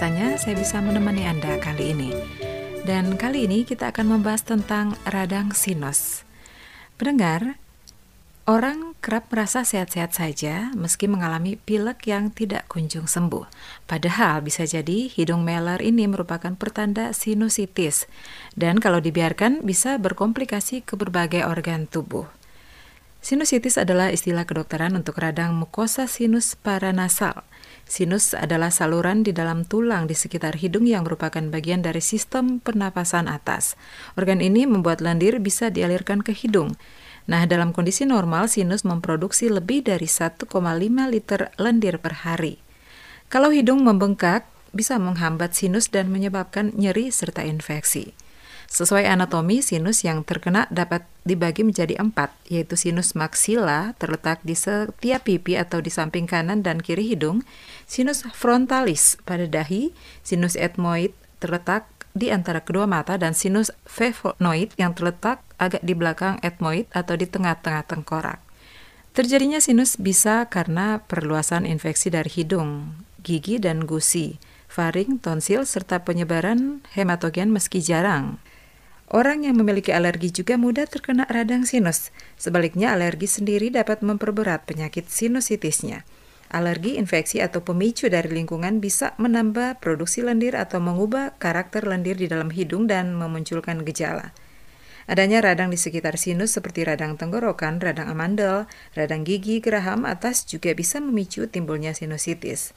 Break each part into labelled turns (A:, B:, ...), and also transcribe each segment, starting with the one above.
A: bahagia rasanya saya bisa menemani Anda kali ini. Dan kali ini kita akan membahas tentang radang sinus. Pendengar, Orang kerap merasa sehat-sehat saja meski mengalami pilek yang tidak kunjung sembuh. Padahal bisa jadi hidung meler ini merupakan pertanda sinusitis dan kalau dibiarkan bisa berkomplikasi ke berbagai organ tubuh. Sinusitis adalah istilah kedokteran untuk radang mukosa sinus paranasal. Sinus adalah saluran di dalam tulang di sekitar hidung yang merupakan bagian dari sistem pernapasan atas. Organ ini membuat lendir bisa dialirkan ke hidung. Nah, dalam kondisi normal, sinus memproduksi lebih dari 1,5 liter lendir per hari. Kalau hidung membengkak, bisa menghambat sinus dan menyebabkan nyeri serta infeksi. Sesuai anatomi, sinus yang terkena dapat dibagi menjadi empat, yaitu sinus maksila terletak di setiap pipi atau di samping kanan dan kiri hidung, sinus frontalis pada dahi, sinus etmoid terletak di antara kedua mata dan sinus phevonoid yang terletak agak di belakang etmoid atau di tengah-tengah tengkorak. Terjadinya sinus bisa karena perluasan infeksi dari hidung, gigi dan gusi, faring, tonsil, serta penyebaran hematogen meski jarang. Orang yang memiliki alergi juga mudah terkena radang sinus. Sebaliknya, alergi sendiri dapat memperberat penyakit sinusitisnya. Alergi, infeksi, atau pemicu dari lingkungan bisa menambah produksi lendir atau mengubah karakter lendir di dalam hidung dan memunculkan gejala. Adanya radang di sekitar sinus seperti radang tenggorokan, radang amandel, radang gigi, geraham atas juga bisa memicu timbulnya sinusitis.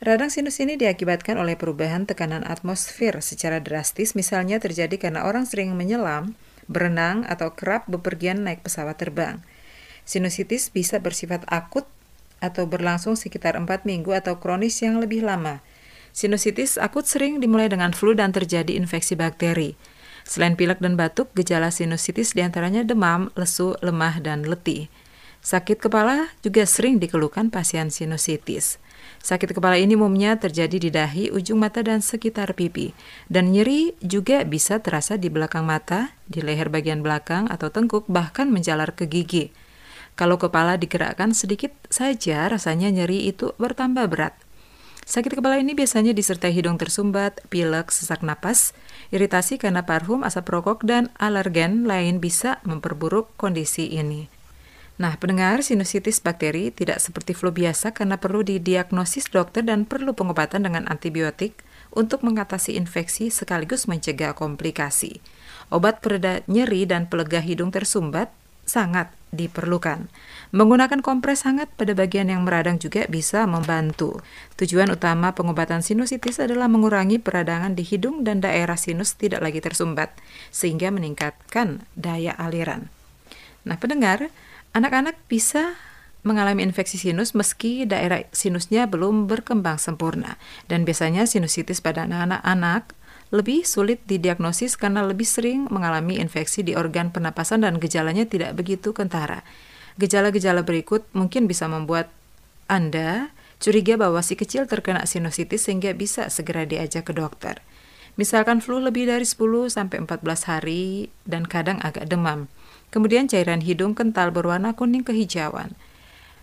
A: Radang sinus ini diakibatkan oleh perubahan tekanan atmosfer secara drastis, misalnya terjadi karena orang sering menyelam, berenang, atau kerap bepergian naik pesawat terbang. Sinusitis bisa bersifat akut atau berlangsung sekitar 4 minggu atau kronis yang lebih lama. Sinusitis akut sering dimulai dengan flu dan terjadi infeksi bakteri. Selain pilek dan batuk, gejala sinusitis di antaranya demam, lesu, lemah, dan letih. Sakit kepala juga sering dikeluhkan pasien sinusitis. Sakit kepala ini umumnya terjadi di dahi, ujung mata, dan sekitar pipi. Dan nyeri juga bisa terasa di belakang mata, di leher bagian belakang atau tengkuk, bahkan menjalar ke gigi. Kalau kepala digerakkan sedikit saja, rasanya nyeri itu bertambah berat. Sakit kepala ini biasanya disertai hidung tersumbat, pilek, sesak napas, iritasi karena parfum, asap rokok, dan alergen lain bisa memperburuk kondisi ini. Nah, pendengar sinusitis bakteri tidak seperti flu biasa karena perlu didiagnosis dokter dan perlu pengobatan dengan antibiotik untuk mengatasi infeksi sekaligus mencegah komplikasi. Obat pereda nyeri dan pelega hidung tersumbat sangat diperlukan. Menggunakan kompres hangat pada bagian yang meradang juga bisa membantu. Tujuan utama pengobatan sinusitis adalah mengurangi peradangan di hidung dan daerah sinus tidak lagi tersumbat, sehingga meningkatkan daya aliran. Nah, pendengar, anak-anak bisa mengalami infeksi sinus meski daerah sinusnya belum berkembang sempurna. Dan biasanya sinusitis pada anak-anak lebih sulit didiagnosis karena lebih sering mengalami infeksi di organ pernapasan dan gejalanya tidak begitu kentara. Gejala-gejala berikut mungkin bisa membuat Anda curiga bahwa si kecil terkena sinusitis sehingga bisa segera diajak ke dokter. Misalkan flu lebih dari 10 sampai 14 hari dan kadang agak demam. Kemudian cairan hidung kental berwarna kuning kehijauan.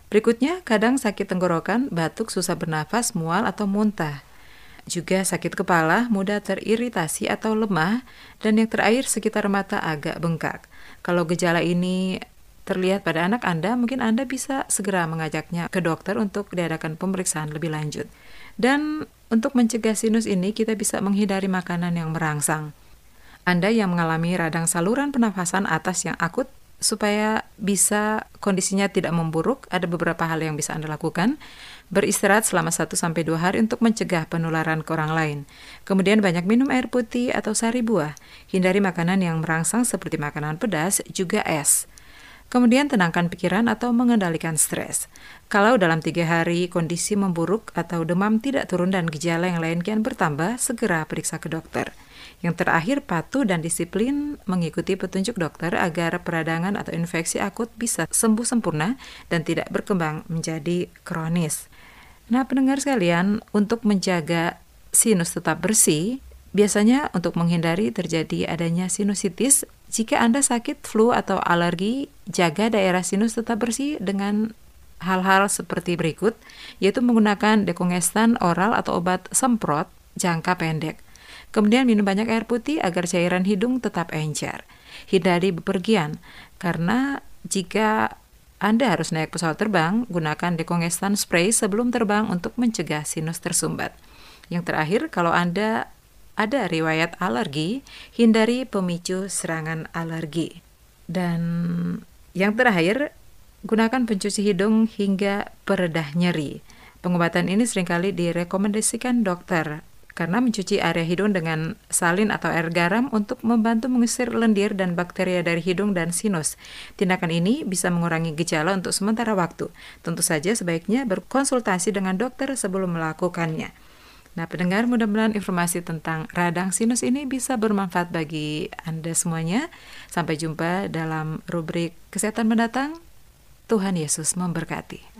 A: Berikutnya, kadang sakit tenggorokan, batuk, susah bernafas, mual, atau muntah juga sakit kepala, mudah teriritasi atau lemah, dan yang terakhir sekitar mata agak bengkak. Kalau gejala ini terlihat pada anak Anda, mungkin Anda bisa segera mengajaknya ke dokter untuk diadakan pemeriksaan lebih lanjut. Dan untuk mencegah sinus ini, kita bisa menghindari makanan yang merangsang. Anda yang mengalami radang saluran pernafasan atas yang akut supaya bisa kondisinya tidak memburuk, ada beberapa hal yang bisa Anda lakukan. Beristirahat selama 1 sampai 2 hari untuk mencegah penularan ke orang lain. Kemudian banyak minum air putih atau sari buah. Hindari makanan yang merangsang seperti makanan pedas, juga es. Kemudian tenangkan pikiran atau mengendalikan stres. Kalau dalam tiga hari kondisi memburuk atau demam tidak turun dan gejala yang lain kian bertambah, segera periksa ke dokter. Yang terakhir, patuh dan disiplin mengikuti petunjuk dokter agar peradangan atau infeksi akut bisa sembuh sempurna dan tidak berkembang menjadi kronis. Nah, pendengar sekalian, untuk menjaga sinus tetap bersih, biasanya untuk menghindari terjadi adanya sinusitis, jika Anda sakit flu atau alergi, jaga daerah sinus tetap bersih dengan hal-hal seperti berikut, yaitu menggunakan dekongestan oral atau obat semprot jangka pendek. Kemudian minum banyak air putih agar cairan hidung tetap encer. Hindari bepergian, karena jika anda harus naik pesawat terbang, gunakan dekongestan spray sebelum terbang untuk mencegah sinus tersumbat. Yang terakhir, kalau Anda ada riwayat alergi, hindari pemicu serangan alergi. Dan yang terakhir, gunakan pencuci hidung hingga peredah nyeri. Pengobatan ini sering kali direkomendasikan dokter karena mencuci area hidung dengan salin atau air garam untuk membantu mengusir lendir dan bakteria dari hidung dan sinus. Tindakan ini bisa mengurangi gejala untuk sementara waktu. Tentu saja sebaiknya berkonsultasi dengan dokter sebelum melakukannya. Nah, pendengar, mudah-mudahan informasi tentang radang sinus ini bisa bermanfaat bagi Anda semuanya. Sampai jumpa dalam rubrik kesehatan mendatang. Tuhan Yesus memberkati.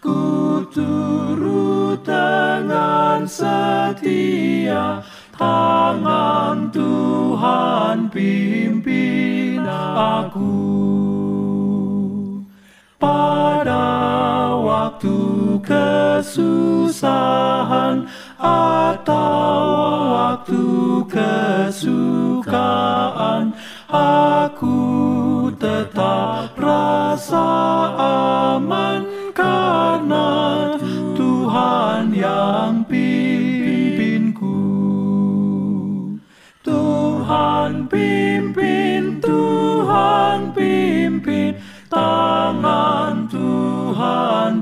B: Ku turut dengan setia tangan Tuhan pimpin aku. Pada waktu kesusahan atau waktu kesukaan aku tetap rasa aman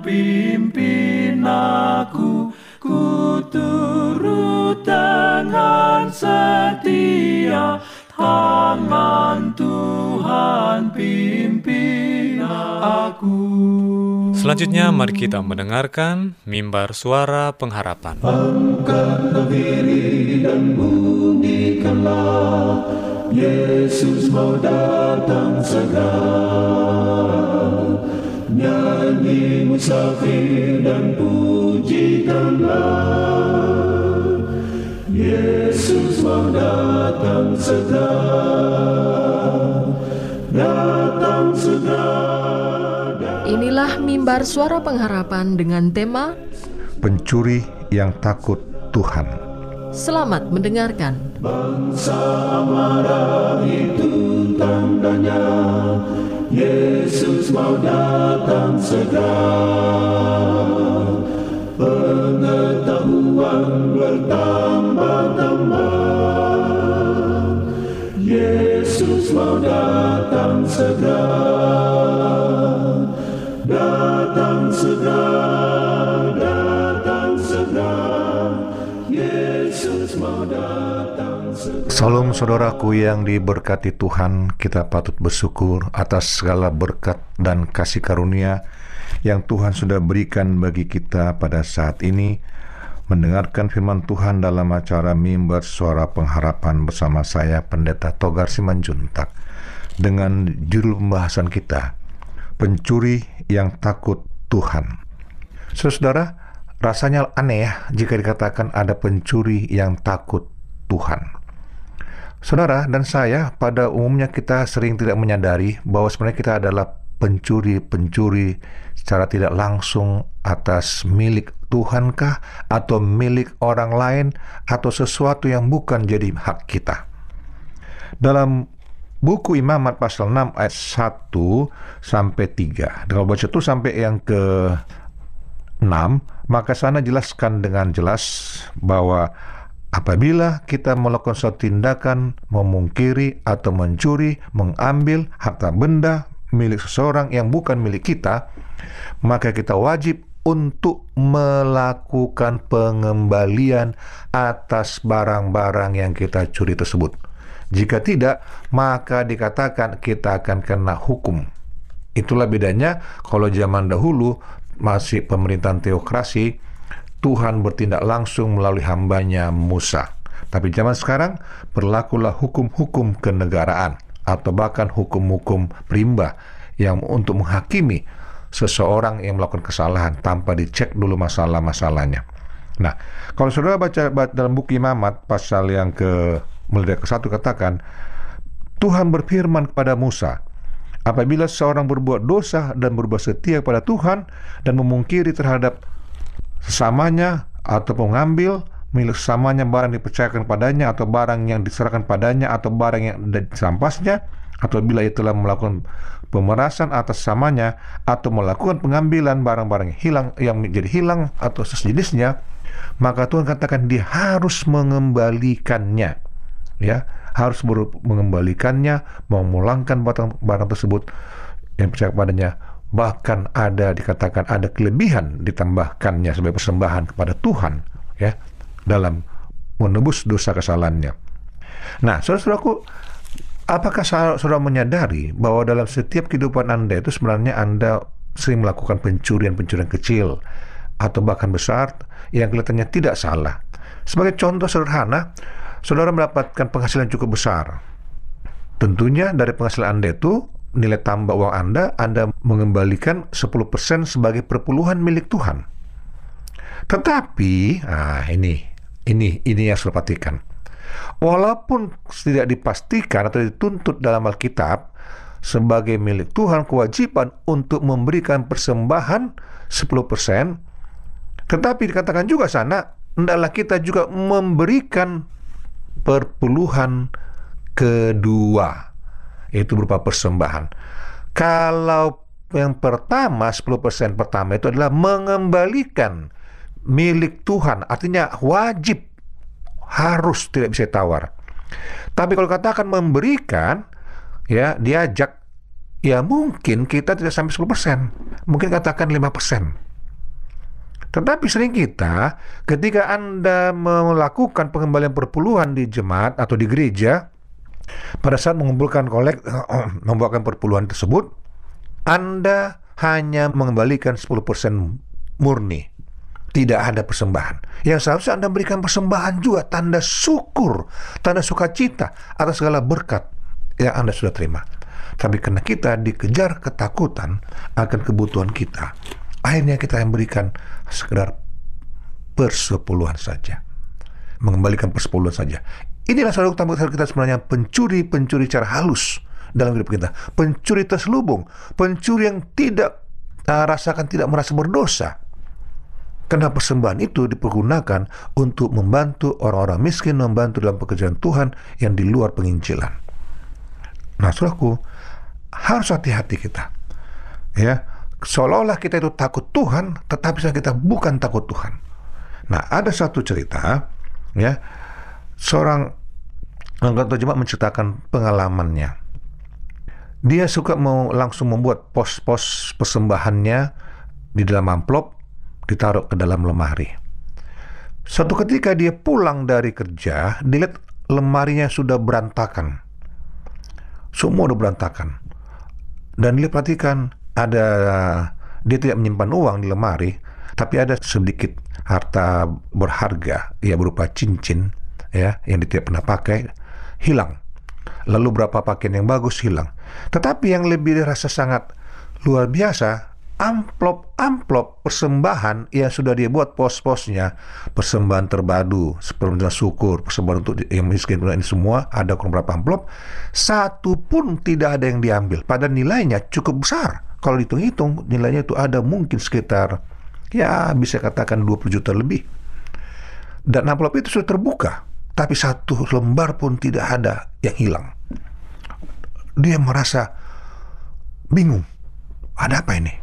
B: pimpin aku ku turut dengan setia. Tangan Tuhan pimpin aku.
C: Selanjutnya mari kita mendengarkan mimbar suara pengharapan.
B: Angkatlah diri dan bunyikanlah Yesus mau datang segera Nyanyi musafir dan pujikanlah Yesus mau datang segera Datang segera
D: Inilah mimbar suara pengharapan dengan tema
E: pencuri yang takut Tuhan.
D: Selamat mendengarkan.
B: Bangsa marah itu tandanya Yesus mau datang segera. Pengetahuan bertambah-tambah. Yesus mau datang segera
E: Salam saudaraku yang diberkati Tuhan, kita patut bersyukur atas segala berkat dan kasih karunia yang Tuhan sudah berikan bagi kita pada saat ini mendengarkan firman Tuhan dalam acara mimbar suara pengharapan bersama saya Pendeta Togar Simanjuntak dengan judul pembahasan kita pencuri yang takut Tuhan. Saudara, rasanya aneh ya jika dikatakan ada pencuri yang takut Tuhan. Saudara dan saya pada umumnya kita sering tidak menyadari bahwa sebenarnya kita adalah pencuri-pencuri secara tidak langsung atas milik Tuhankah atau milik orang lain atau sesuatu yang bukan jadi hak kita. Dalam buku Imamat pasal 6 ayat 1 sampai 3. Kalau baca itu sampai yang ke 6, maka sana jelaskan dengan jelas bahwa apabila kita melakukan suatu tindakan memungkiri atau mencuri, mengambil harta benda milik seseorang yang bukan milik kita, maka kita wajib untuk melakukan pengembalian atas barang-barang yang kita curi tersebut. Jika tidak, maka dikatakan kita akan kena hukum. Itulah bedanya kalau zaman dahulu masih pemerintahan teokrasi, Tuhan bertindak langsung melalui hambanya Musa. Tapi zaman sekarang berlakulah hukum-hukum kenegaraan atau bahkan hukum-hukum perimba yang untuk menghakimi seseorang yang melakukan kesalahan tanpa dicek dulu masalah-masalahnya. Nah, kalau saudara baca, baca dalam buku Imamat pasal yang ke mulai ke satu katakan Tuhan berfirman kepada Musa apabila seorang berbuat dosa dan berbuat setia kepada Tuhan dan memungkiri terhadap sesamanya atau mengambil milik sesamanya barang dipercayakan padanya atau barang yang diserahkan padanya atau barang yang disampasnya atau bila ia telah melakukan pemerasan atas samanya atau melakukan pengambilan barang-barang hilang yang menjadi hilang atau sejenisnya maka Tuhan katakan dia harus mengembalikannya. Ya harus mengembalikannya memulangkan barang, barang tersebut yang percaya kepadanya bahkan ada dikatakan ada kelebihan ditambahkannya sebagai persembahan kepada Tuhan ya dalam menebus dosa kesalahannya. Nah, saudara-saudaraku, apakah saudara menyadari bahwa dalam setiap kehidupan Anda itu sebenarnya Anda sering melakukan pencurian-pencurian kecil atau bahkan besar yang kelihatannya tidak salah. Sebagai contoh sederhana, saudara mendapatkan penghasilan cukup besar. Tentunya dari penghasilan Anda itu nilai tambah uang Anda, Anda mengembalikan 10% sebagai perpuluhan milik Tuhan. Tetapi, ah ini, ini, ini yang harus perhatikan. Walaupun tidak dipastikan atau dituntut dalam Alkitab sebagai milik Tuhan kewajiban untuk memberikan persembahan 10%, tetapi dikatakan juga sana, hendaklah kita juga memberikan perpuluhan kedua, itu berupa persembahan. Kalau yang pertama, 10% pertama itu adalah mengembalikan milik Tuhan, artinya wajib harus tidak bisa tawar. Tapi kalau katakan memberikan, ya diajak, ya mungkin kita tidak sampai 10%, mungkin katakan 5%. Tetapi sering kita, ketika Anda melakukan pengembalian perpuluhan di jemaat atau di gereja, pada saat mengumpulkan kolek, membawakan perpuluhan tersebut, Anda hanya mengembalikan 10% murni. Tidak ada persembahan. Yang seharusnya Anda berikan persembahan juga, tanda syukur, tanda sukacita atas segala berkat yang Anda sudah terima. Tapi karena kita dikejar ketakutan akan kebutuhan kita, akhirnya kita yang berikan sekedar persepuluhan saja. Mengembalikan persepuluhan saja. Inilah saudara kita sebenarnya pencuri-pencuri cara halus dalam hidup kita. Pencuri terselubung, pencuri yang tidak uh, rasakan tidak merasa berdosa. Karena persembahan itu dipergunakan untuk membantu orang-orang miskin, membantu dalam pekerjaan Tuhan yang di luar penginjilan. Nah, saudaraku, harus hati-hati kita. Ya, seolah-olah kita itu takut Tuhan, tetapi kita bukan takut Tuhan. Nah, ada satu cerita, ya, seorang anggota jemaat menceritakan pengalamannya. Dia suka mau langsung membuat pos-pos persembahannya di dalam amplop ditaruh ke dalam lemari. Suatu ketika dia pulang dari kerja, dilihat lemarinya sudah berantakan. Semua udah berantakan. Dan dia perhatikan ada dia tidak menyimpan uang di lemari, tapi ada sedikit harta berharga ya berupa cincin ya yang dia tidak pernah pakai hilang. Lalu berapa pakaian yang bagus hilang. Tetapi yang lebih dirasa sangat luar biasa amplop-amplop persembahan yang sudah dia buat pos-posnya. Persembahan terbadu persembahan syukur persembahan untuk yang miskin ini semua ada kurang berapa amplop. Satu pun tidak ada yang diambil. Pada nilainya cukup besar. Kalau dihitung-hitung nilainya itu ada mungkin sekitar ya bisa katakan 20 juta lebih. Dan amplop itu sudah terbuka tapi satu lembar pun tidak ada yang hilang dia merasa bingung ada apa ini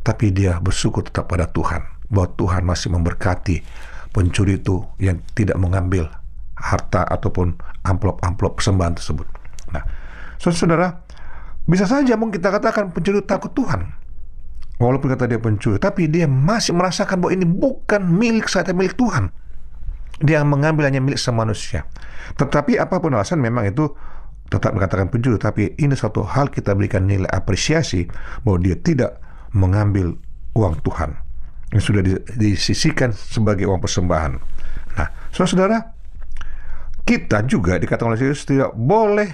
E: tapi dia bersyukur tetap pada Tuhan bahwa Tuhan masih memberkati pencuri itu yang tidak mengambil harta ataupun amplop-amplop persembahan tersebut. Nah, saudara, bisa saja mungkin kita katakan pencuri takut Tuhan. Walaupun kata dia pencuri, tapi dia masih merasakan bahwa ini bukan milik saya, milik Tuhan. Dia mengambil hanya milik semua manusia. Tetapi apa pun alasan memang itu tetap mengatakan pencuri, tapi ini satu hal kita berikan nilai apresiasi bahwa dia tidak mengambil uang Tuhan yang sudah disisikan sebagai uang persembahan. Nah, saudara-saudara, kita juga dikatakan oleh Yesus tidak boleh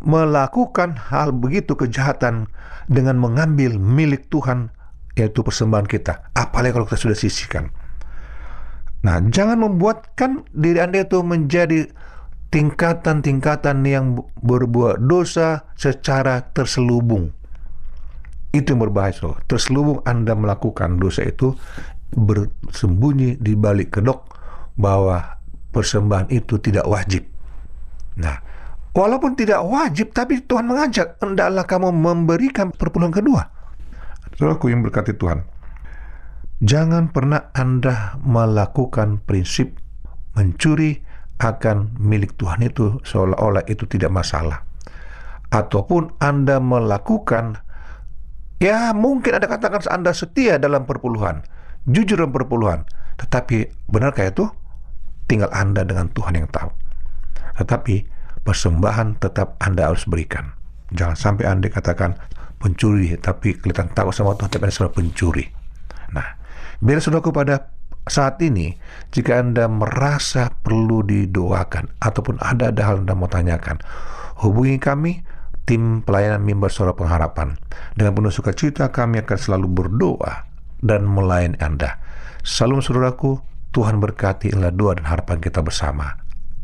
E: melakukan hal begitu kejahatan dengan mengambil milik Tuhan yaitu persembahan kita. Apalagi kalau kita sudah sisihkan. Nah, jangan membuatkan diri Anda itu menjadi tingkatan-tingkatan yang berbuat dosa secara terselubung. Itu yang berbahaya. So. Terselubung Anda melakukan dosa itu bersembunyi di balik kedok bahwa persembahan itu tidak wajib. Nah, walaupun tidak wajib, tapi Tuhan mengajak, hendaklah kamu memberikan perpuluhan kedua. Saudaraku yang berkati Tuhan, jangan pernah Anda melakukan prinsip mencuri akan milik Tuhan itu seolah-olah itu tidak masalah. Ataupun Anda melakukan Ya mungkin Anda katakan Anda setia dalam perpuluhan, jujur dalam perpuluhan. Tetapi benarkah itu? Tinggal Anda dengan Tuhan yang tahu. Tetapi persembahan tetap Anda harus berikan. Jangan sampai Anda katakan pencuri, tapi kelihatan tahu sama Tuhan, tapi Anda pencuri. Nah, bila saudaraku pada saat ini, jika Anda merasa perlu didoakan, ataupun ada ada hal Anda mau tanyakan, hubungi kami tim pelayanan mimbar suara pengharapan. Dengan penuh sukacita kami akan selalu berdoa dan melayani Anda. Salam saudaraku, Tuhan berkati adalah doa dan harapan kita bersama.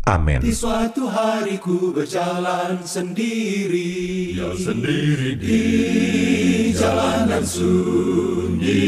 E: Amin.
F: Di suatu hari ku berjalan sendiri.
G: Ya sendiri
F: Di jalanan sunyi.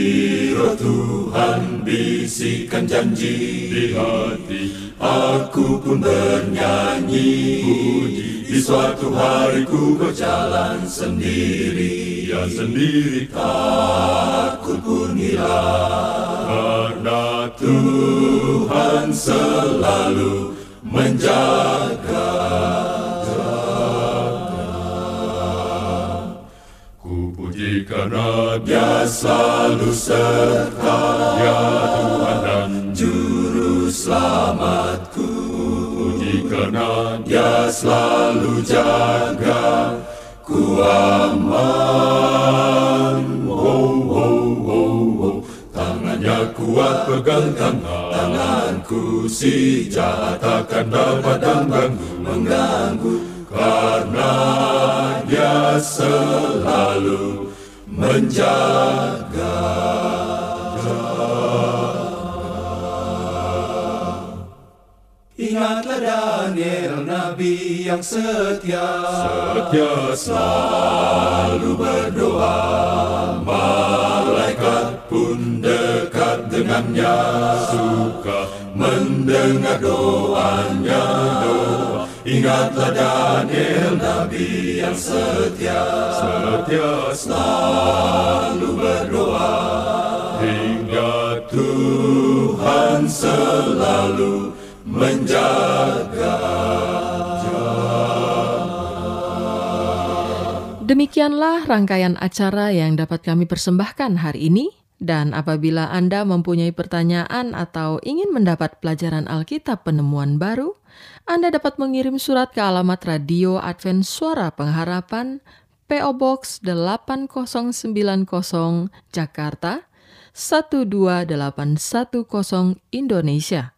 F: Roh Tuhan bisikan janji.
G: Di hati
F: Aku pun bernyanyi.
G: Puji.
F: Di suatu hari ku berjalan sendiri.
G: Ya sendiri.
F: Takut pun hilang.
G: Karena
F: Tuhan selalu menjaga.
G: Ku puji karena
F: Dia selalu serta.
G: Dia Tuhan dan
F: Juru selamatku.
G: Puji karena
F: Dia selalu jaga. Ku aman Kuat pegang tangan Tanganku si jahat takkan dapat mengganggu Mengganggu karena dia selalu menjaga. Ingatlah Daniel Nabi yang setia. Setia selalu berdoa. Malaikat pun dekat dengannya. Suka mendengar doanya. Doa Ingatlah Daniel Nabi yang setia. Setia selalu berdoa. Hingga Tuhan selalu menjaga
D: Demikianlah rangkaian acara yang dapat kami persembahkan hari ini. Dan apabila Anda mempunyai pertanyaan atau ingin mendapat pelajaran Alkitab penemuan baru, Anda dapat mengirim surat ke alamat Radio Advent Suara Pengharapan, PO Box 8090 Jakarta 12810 Indonesia.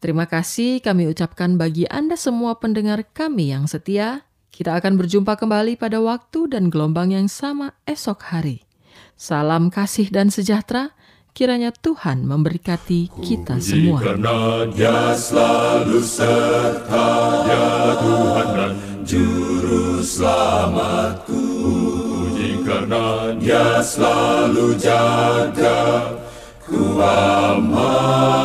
D: Terima kasih kami ucapkan bagi Anda semua pendengar kami yang setia. Kita akan berjumpa kembali pada waktu dan gelombang yang sama esok hari. Salam kasih dan sejahtera. Kiranya Tuhan memberkati kita semua.
F: Karena dia selalu serta dia Tuhan dan Juru Selamatku. Puji karena dia selalu jaga ku aman.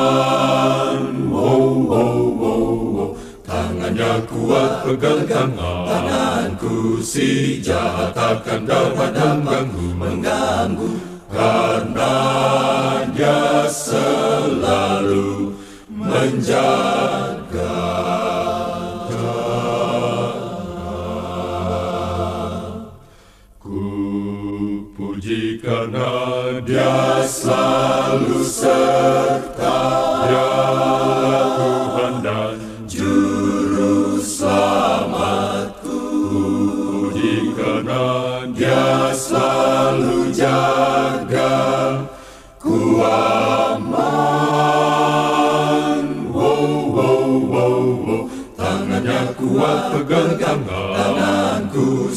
F: Tangannya kuat pegang tangan Tanganku si jahat takkan dapat mengganggu Mengganggu. Karena dia selalu menjaga. Ku puji karena dia selalu serta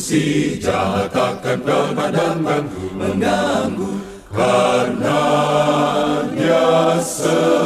F: si jahat takkan dapat mengganggu Mengganggu Karena dia selalu